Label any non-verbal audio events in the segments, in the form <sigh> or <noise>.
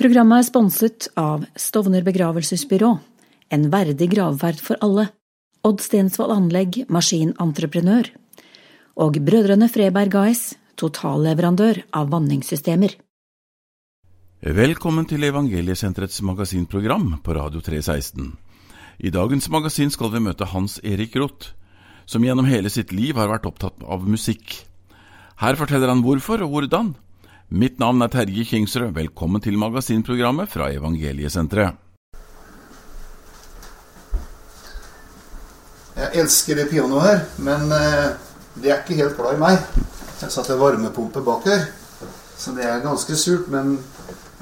Programmet er sponset av Stovner begravelsesbyrå, en verdig gravferd for alle, Odd Stensvold Anlegg, maskinentreprenør, og Brødrene Freberg AS, totalleverandør av vanningssystemer. Velkommen til Evangeliesenterets magasinprogram på Radio 316. I dagens magasin skal vi møte Hans Erik Roth, som gjennom hele sitt liv har vært opptatt av musikk. Her forteller han hvorfor og hvordan. Mitt navn er Terje Kingsrød. Velkommen til magasinprogrammet fra Evangeliesenteret. Jeg elsker det pianoet her, men eh, det er ikke helt glad i meg. Jeg satte varmepumpe bak her, så det er ganske surt. Men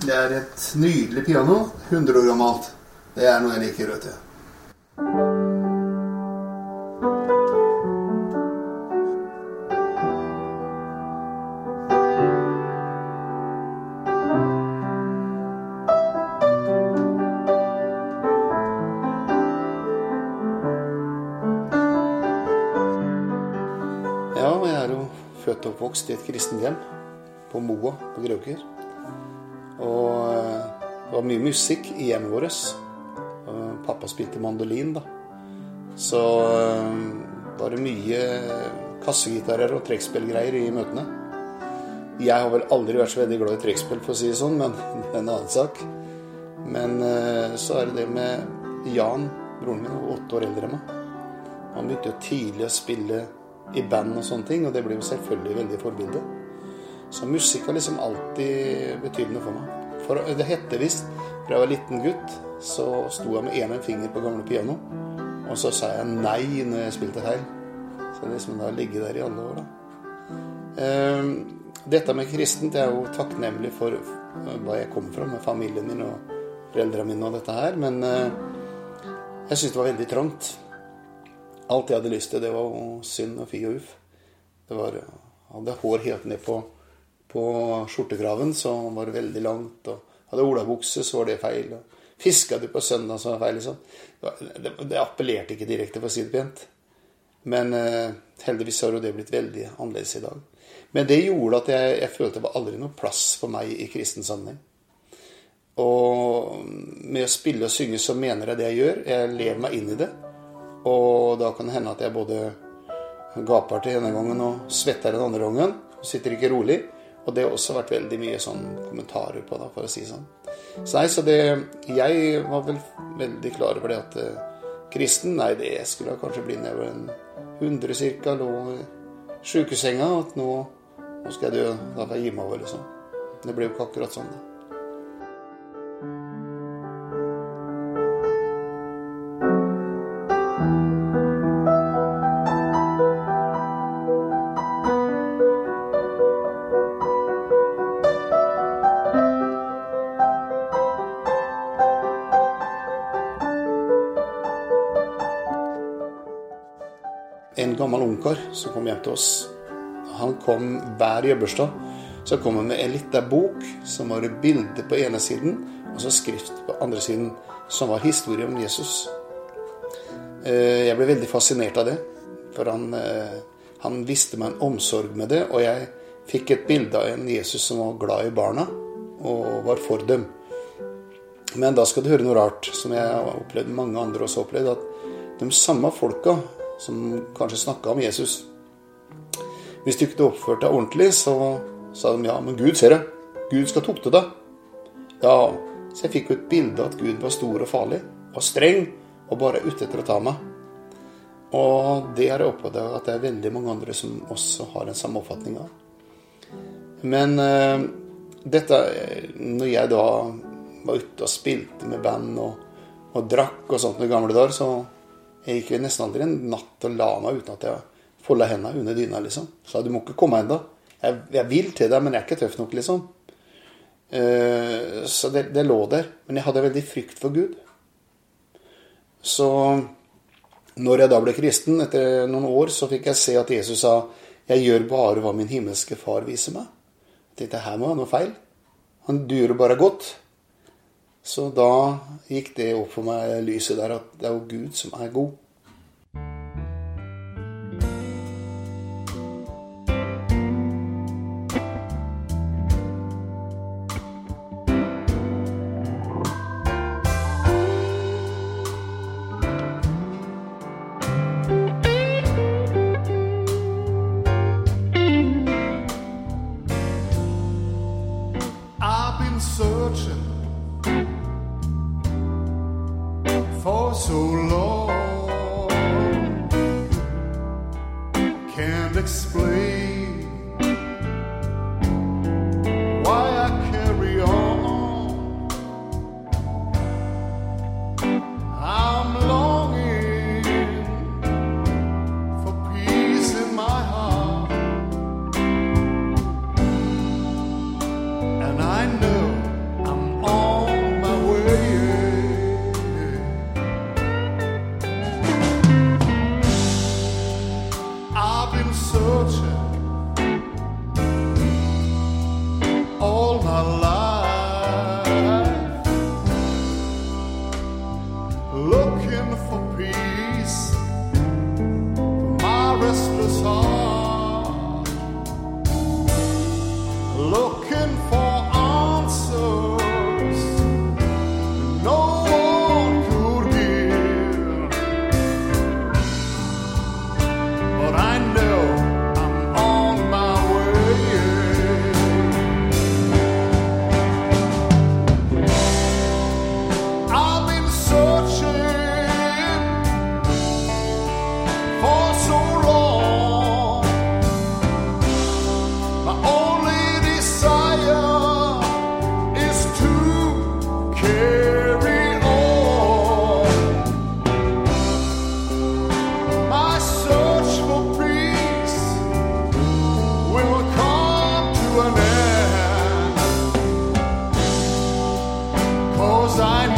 det er et nydelig piano. 100 år gammelt. Det er noe jeg liker, vet du. Hjem på Moa på Grøker. Og eh, det var mye musikk i hjemmet vårt. Pappa spilte mandolin, da. Så eh, var det mye kassegitarer og trekkspillgreier i møtene. Jeg har vel aldri vært så veldig glad i trekkspill, for å si det sånn, men <laughs> det er en annen sak. Men eh, så er det det med Jan, broren min, er åtte år eldre enn meg. Han begynte jo tidlig å spille i band og sånne ting, og det ble jo selvfølgelig veldig forbilde. Så musikk har liksom alltid betydd noe for meg. For det hette visst fra jeg var liten gutt, så sto jeg med én finger på gamle piano, og så sa jeg nei når jeg spilte feil. Så det liksom har ligget der i alle år, da. Ehm, Dette med kristent jeg er jo takknemlig for hva jeg kommer fra med familien min og foreldrene mine og dette her, men eh, jeg syntes det var veldig trangt. Alt jeg hadde lyst til, det var synd og fi og uff. Det var, jeg hadde hår helt ned på, på skjortekraven, så var det veldig langt. Og hadde olabukse, så var det feil. Og fiska du på søndag, så var det feil. Liksom. Det, det, det appellerte ikke direkte, for å si det pent. Men eh, heldigvis har jo det blitt veldig annerledes i dag. Men det gjorde at jeg, jeg følte det var aldri noe plass for meg i kristen sammenheng. Og med å spille og synge så mener jeg det jeg gjør. Jeg lever meg inn i det. Og da kan det hende at jeg både gaper til ene gangen og svetter den andre gangen. Sitter ikke rolig. Og det har også vært veldig mye sånn kommentarer på da, for å si sånn. Så nei, så det Jeg var vel veldig klar over det at eh, kristen, nei, det skulle jeg kanskje bli nedover en 100 cirka, lå i sjukesenga. At nå, nå skal jeg dø, da får jeg gi meg over, liksom. Det ble jo ikke akkurat sånn, det. Gammel som kom hjem til oss. Han kom hver jobbursdag. Så kom han med en liten bok som var et bilde på ene siden, og så skrift på andre siden, som var historie om Jesus. Eh, Jeg ble veldig fascinert av det, for han, eh, han viste meg en omsorg med det, og jeg fikk et bilde av en Jesus som var glad i barna, og var for dem. Men da skal du høre noe rart, som jeg har opplevd mange andre også har opplevd, at de samme folka som kanskje snakka om Jesus Hvis du ikke oppførte deg ordentlig, så sa de ja, men Gud ser det. Gud skal tukte deg. Ja, så jeg fikk jo et bilde av at Gud var stor og farlig, og streng, og bare ute etter å ta meg. Og det har jeg oppdaga at det er veldig mange andre som også har den samme oppfatninga. Men uh, dette Når jeg da var ute og spilte med band og, og drakk og sånt i gamle dager, så jeg gikk nesten aldri en natt og la meg uten at jeg folda hendene under dyna, liksom. Så du må ikke komme ennå. Jeg, jeg vil til deg, men jeg er ikke tøff nok, liksom. Uh, så det, det lå der. Men jeg hadde veldig frykt for Gud. Så når jeg da ble kristen, etter noen år, så fikk jeg se at Jesus sa jeg gjør bare hva min himmelske far viser meg. Jeg tenkte her må være noe feil. Han durer bare godt. Så da gikk det opp for meg lyset der at det er jo Gud som er god. Cause I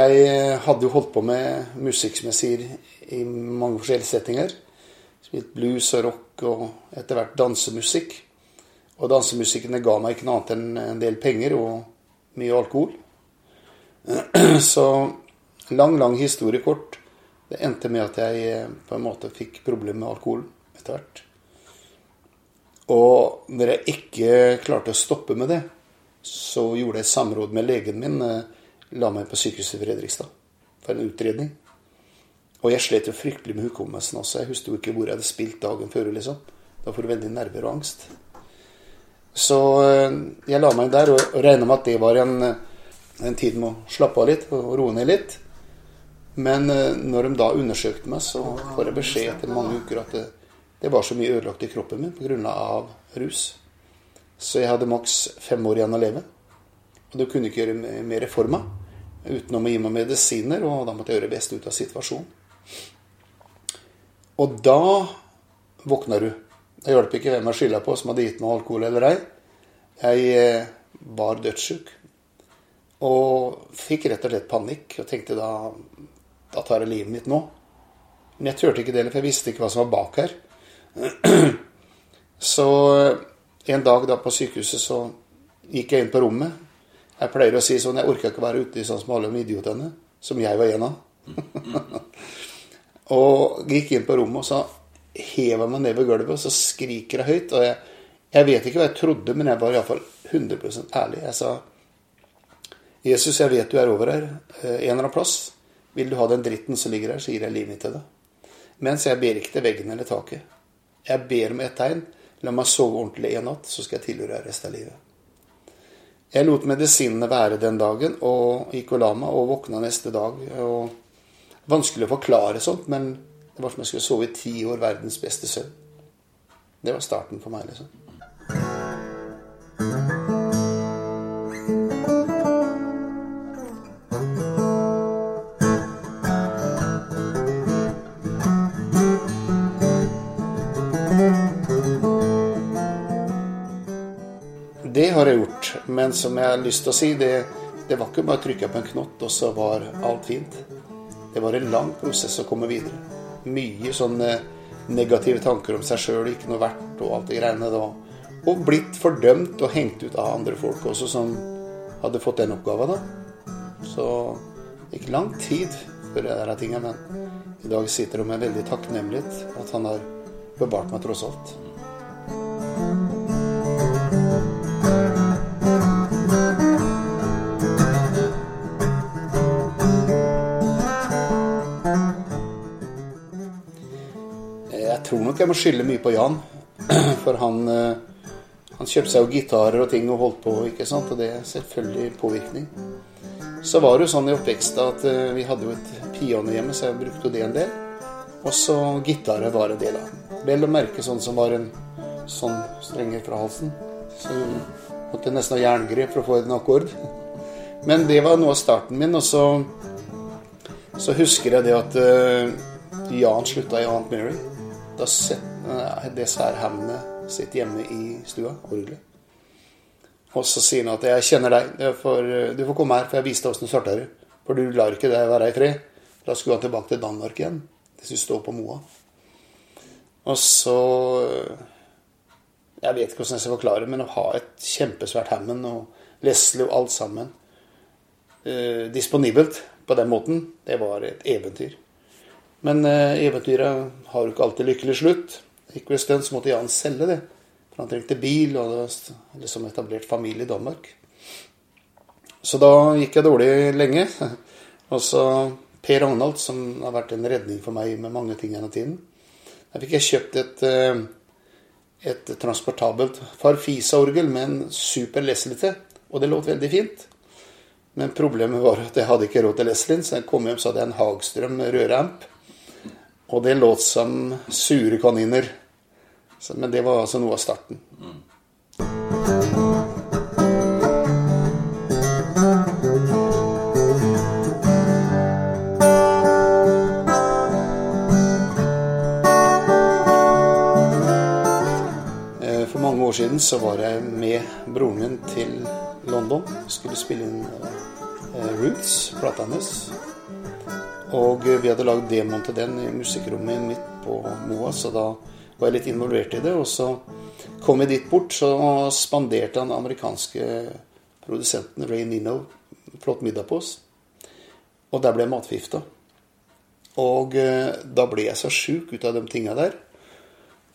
jeg hadde jo holdt på med musikk, som jeg sier, i mange forskjellige settinger. Spilt blues og rock og etter hvert dansemusikk. Og dansemusikkene ga meg ikke noe annet enn en del penger og mye alkohol. <clears throat> Så lang, lang historie kort. Det endte med at jeg eh, på en måte fikk problemer med alkohol etter hvert. Og når jeg ikke klarte å stoppe med det, så gjorde jeg samråd med legen min. Eh, La meg på sykehuset i Fredrikstad for en utredning. Og jeg slet jo fryktelig med hukommelsen også. Jeg husker jo ikke hvor jeg hadde spilt dagen før. liksom. Da får du veldig nerver og angst. Så eh, jeg la meg der og, regna med at det var en, en tid med å slappe av litt og roe ned litt. Men eh, når de da undersøkte meg, så får jeg beskjed etter mange uker at det, det var så mye ødelagt i kroppen min pga. rus. Så jeg hadde maks fem år igjen å leve. Og du kunne ikke gjøre mer for meg utenom å gi meg medisiner, og da måtte jeg gjøre det beste ut av situasjonen. Og da våkna du. Det hjalp ikke hvem jeg skylda på, som hadde gitt meg alkohol eller ei. Jeg eh, var dødssyk. Og fikk rett og slett panikk og tenkte da da tar jeg livet mitt nå. Men jeg turte ikke det, for jeg visste ikke hva som var bak her. <clears throat> Så en dag da på sykehuset så gikk jeg inn på rommet. Jeg pleier å si sånn Jeg orker ikke være ute i sånn som alle idiotene, som jeg var en av. <laughs> og gikk inn på rommet, og så hever jeg meg ned ved gulvet, og så skriker jeg høyt. Og jeg, jeg vet ikke hva jeg trodde, men jeg var iallfall 100% ærlig. Jeg sa Jesus, jeg vet du er over her. Eh, en eller annen plass. Vil du ha den dritten som ligger her, så gir jeg livet mitt til deg. Mens jeg ber ikke til veggen eller taket. Jeg ber om ett tegn. La meg sove ordentlig en natt, så skal jeg tilhøre resten av livet. Jeg lot medisinene være den dagen, og gikk og la meg, og våkna neste dag. og Vanskelig å forklare sånt, men det var som jeg skulle sove i ti år verdens beste søvn. Det var starten for meg, liksom. Men som jeg har lyst til å si, det, det var ikke bare å trykke på en knott, og så var alt fint. Det var en lang prosess å komme videre. Mye sånne negative tanker om seg sjøl, ikke noe verdt og alt det greiene da. Og blitt fordømt og hengt ut av andre folk også, som hadde fått den oppgaven. da. Så det gikk lang tid før det der tinga, men i dag sitter det med veldig takknemlighet at han har bevart meg tross alt. Jeg må skylde mye på Jan. <clears throat> For han, eh, han kjøpte seg jo gitarer og ting og holdt på, ikke sant? og det er selvfølgelig påvirkning. Så var det jo sånn i oppveksten at eh, vi hadde jo et piano hjemme, så jeg brukte jo det en del. Og så gitarer var en del av. Vel å merke sånn som var en sånn strenger fra halsen. Så måtte jeg nesten ha jerngrep for å få en akkord. <laughs> Men det var noe av starten min. Og så, så husker jeg det at uh, Jan slutta i Aunt Mary. Da setter det svære sitt hjemme i stua, orgelet. Og så sier han at 'jeg kjenner deg, for, du får komme her, for jeg viste deg åssen du starter'. For du lar ikke deg være i fred. Da skulle han tilbake til Danmark igjen. Det skulle stå på Moa. Og så Jeg vet ikke hvordan jeg skal forklare men å ha et kjempesvært Hammond og Leslie og alt sammen eh, disponibelt på den måten, det var et eventyr. Men eh, eventyret har jo ikke alltid lykkelig slutt. Gikk en stund så måtte Jan selge det. For han trengte bil og hadde liksom etablert familie i Danmark. Så da gikk jeg dårlig lenge. <laughs> Og så Per Ragnald, som har vært en redning for meg med mange ting gjennom tiden. Da fikk jeg kjøpt et, eh, et transportabelt Farfisa-orgel med en super Leslie til. Og det låt veldig fint. Men problemet var at jeg hadde ikke råd til Leslien, så jeg kom hjem så hadde jeg en Hagstrøm røramp. Og det låt som sure kaniner. Men det var altså noe av starten. Eh, For mange år siden så var jeg med broren min til London. Skulle spille inn eh, Roots, plata hans. Og vi hadde lagd demoen til den i musikkrommet mitt på Moa, så da var jeg litt involvert i det. Og så kom jeg dit bort, så spanderte han amerikanske produsenten Ray Nino flott middag på oss. Og der ble jeg matforgifta. Og eh, da ble jeg så sjuk ut av de tinga der.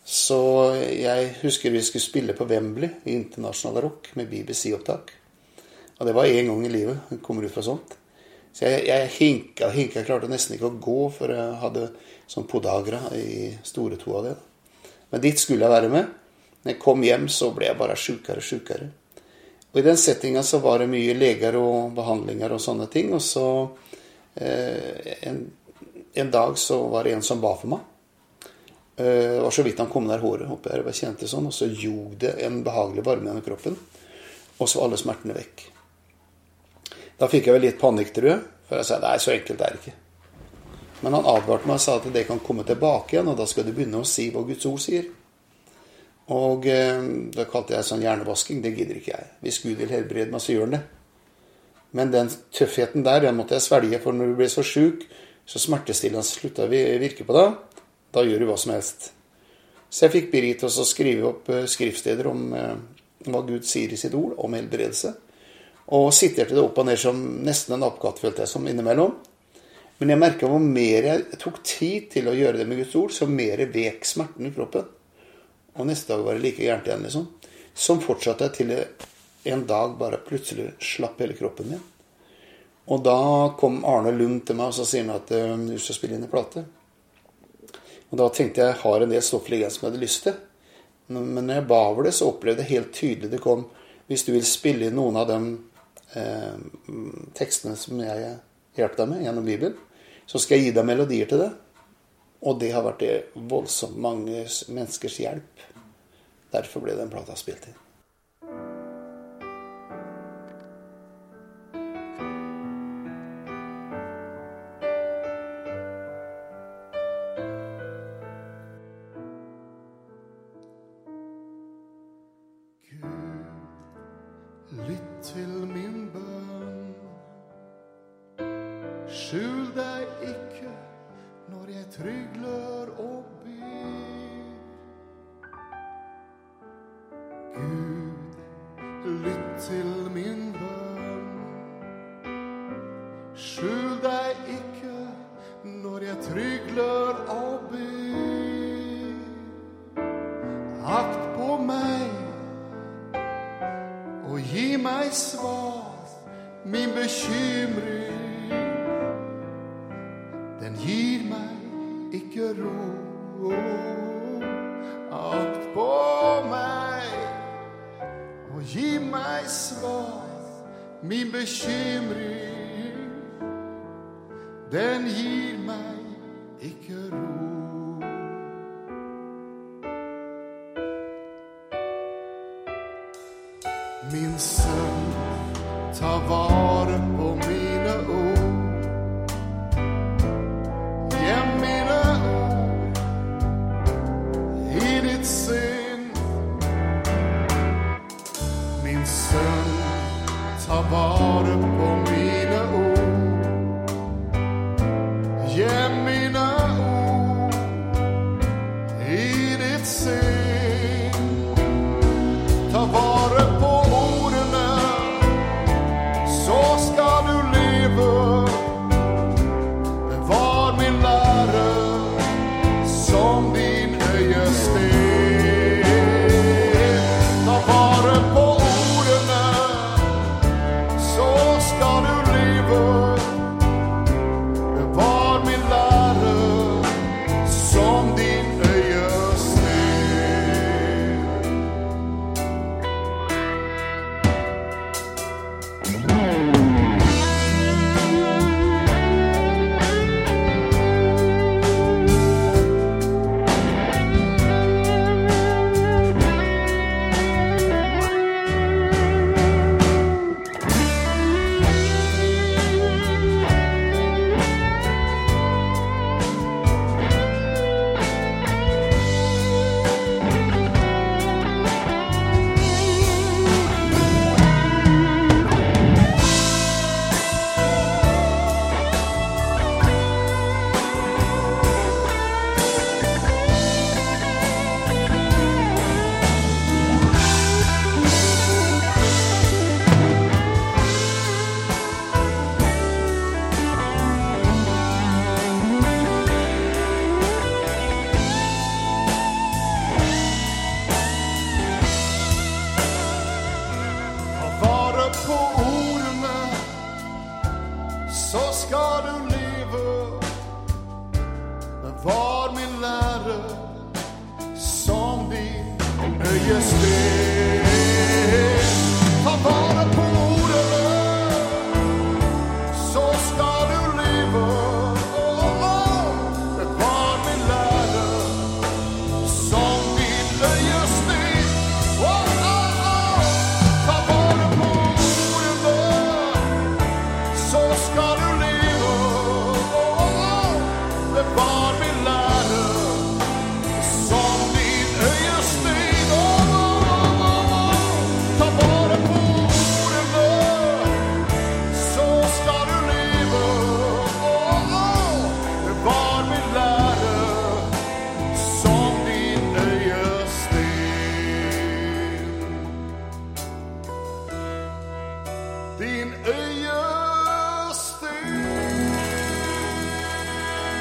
Så jeg husker vi skulle spille på Wembley i internasjonal rock med BBC-opptak. Og det var én gang i livet. Jeg kommer ut fra sånt. Så jeg, jeg hinka, hinka. Jeg klarte nesten ikke å gå, for jeg hadde sånn podagra i store to av det. Men dit skulle jeg være med. Når jeg kom hjem, så ble jeg bare sjukere og sjukere. Og i den settinga så var det mye leger og behandlinger og sånne ting. Og så eh, en, en dag så var det en som ba for meg. Eh, Det var så vidt han kom der håret oppi her. Jeg bare kjente sånn, og så gjorde det en behagelig varme gjennom kroppen. Og så var alle smertene vekk. Da fikk jeg vel litt panikk, tror jeg. For jeg sa nei, så enkelt er det ikke. Men han advarte meg og sa at det kan komme tilbake igjen, og da skal du begynne å si hva Guds ord sier. Og eh, da kalte jeg sånn hjernevasking. Det gidder ikke jeg. Hvis Gud vil helbrede meg, så gjør han det. Men den tøffheten der, den måtte jeg svelge. For når du blir så sjuk, Så smertestillende slutta å virke på deg. Da gjør du hva som helst. Så jeg fikk Birgit til å skrive opp eh, skriftsteder om eh, hva Gud sier i sitt ord om helbredelse. Og siterte det opp og ned som nesten en oppgave, følte jeg som innimellom. Men jeg merka hvor mer jeg tok tid til å gjøre det med Guds ord, så mer vek smerten i kroppen. Og neste dag var det like gærent igjen, liksom. Som fortsatte jeg til en dag bare plutselig slapp hele kroppen min. Og da kom Arne Lund til meg og så sier han at du skal spille inn en plate. Og da tenkte jeg har en del stoff liggende som jeg hadde lyst til. Men når jeg ba over det, så opplevde jeg helt tydelig det kom Hvis du vil spille inn noen av de eh, tekstene som jeg hjelper deg med gjennom Bibelen, så skal jeg gi deg melodier til det. Og det har vært voldsomt mange menneskers hjelp. Derfor ble den plata spilt inn. Skjul deg ikke når jeg trygler og byr. Gud, lytt til min bønn. Skjul deg ikke når jeg trygler og byr. Akt på meg og gi meg svar, min bekymring. ro akt på meg og gi meg svar. Min bekymring, den gir meg ikke ro. Min sønn, ta vare på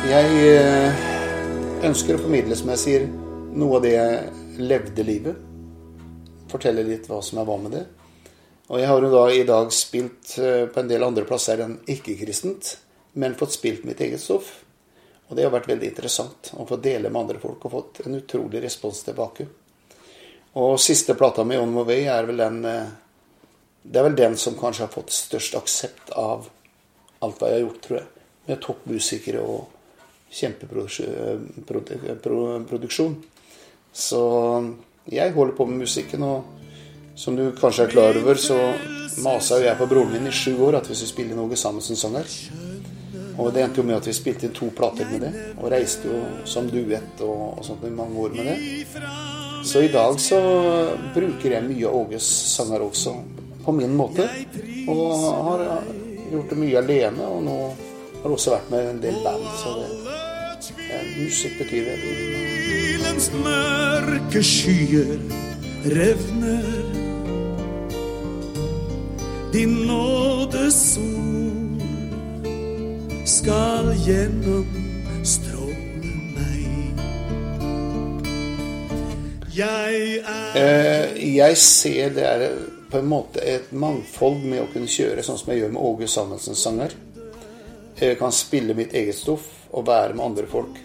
Jeg eh, ønsker å formidle, som jeg sier, noe av det jeg levde livet. Fortelle litt hva som jeg var med det. Og jeg har jo da i dag spilt eh, på en del andre plasser enn ikke-kristent, men fått spilt mitt eget stoff. Og det har vært veldig interessant å få dele med andre folk og fått en utrolig respons tilbake. Og siste plata mi, 'On My Way', er vel den eh, Det er vel den som kanskje har fått størst aksept av alt hva jeg har gjort, tror jeg. Med toppmusikere og kjempeproduksjon. Så jeg holder på med musikken, og som du kanskje er klar over, så masa jo jeg på broren min i sju år at vi skulle spille noe som sanger. Og det endte jo med at vi spilte inn to plater med det, og reiste jo som duett og, og sånt i mange år med det. Så i dag så bruker jeg mye av Åges sanger også, på min måte. Og har gjort det mye alene, og nå har også vært med en del band. Så det, ja, musikk betyr veldig mørke skyer revner. Din nådes sol skal gjennomstråle meg. Jeg er Eh, Jeg ser det er på en måte et mangfold med å kunne kjøre sånn som jeg gjør med Åge Samuelsens sanger. Jeg kan spille mitt eget stoff og være med andre folk.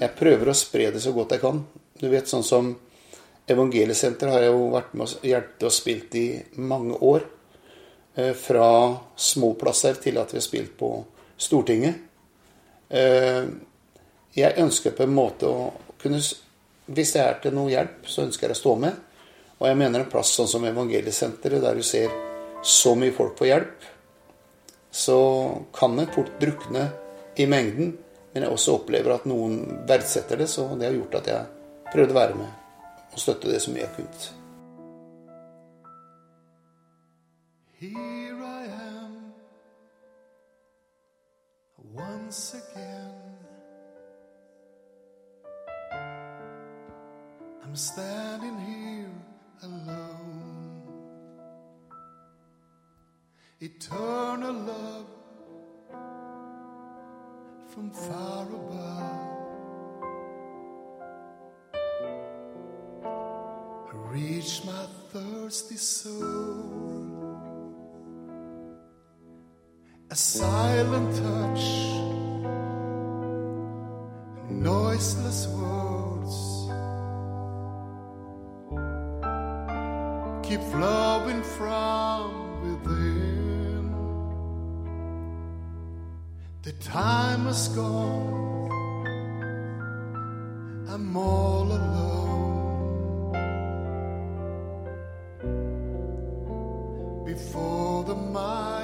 Jeg prøver å spre det så godt jeg kan. Du vet, sånn som Evangeliesenteret har jeg jo vært med og hjulpet og spilt i mange år. Eh, Fra små plasser til at vi har spilt på Stortinget. Eh, Jeg ønsker på en måte å kunne Hvis det er til noe hjelp, så ønsker jeg å stå med. Og jeg mener en plass sånn som Evangeliesenteret, der du ser så mye folk få hjelp, så kan det fort drukne i mengden. Men jeg også opplever at noen verdsetter det, så det har gjort at jeg prøvde å være med og støtte det så mye jeg kunne. Here I am once again. I'm standing here alone. Eternal from far above. Reach my thirsty soul. A silent touch, noiseless words keep flowing from time has gone, I'm all alone. Before the mighty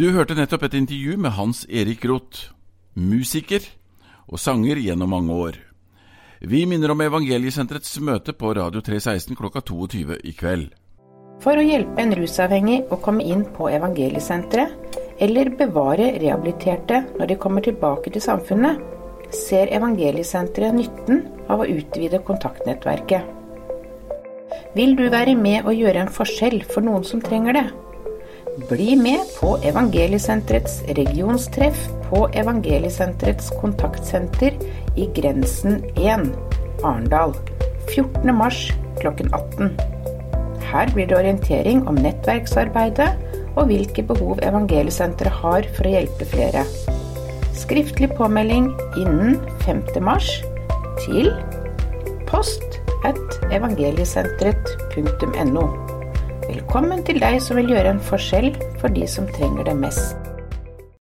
Du hørte nettopp et intervju med Hans Erik Roth, musiker og sanger gjennom mange år. Vi minner om Evangeliesenterets møte på Radio 316 klokka 22 i kveld. For å hjelpe en rusavhengig å komme inn på evangeliesenteret, eller bevare rehabiliterte når de kommer tilbake til samfunnet, ser Evangeliesenteret nytten av å utvide kontaktnettverket. Vil du være med og gjøre en forskjell for noen som trenger det? Bli med på Evangeliesenterets regionstreff på Evangeliesenterets kontaktsenter i Grensen 1, Arendal, 14. mars klokken 18. Her blir det orientering om nettverksarbeidet og hvilke behov Evangeliesenteret har for å hjelpe flere. Skriftlig påmelding innen 5. mars til post at evangeliesenteret.no. Velkommen til deg som vil gjøre en forskjell for de som trenger det mest.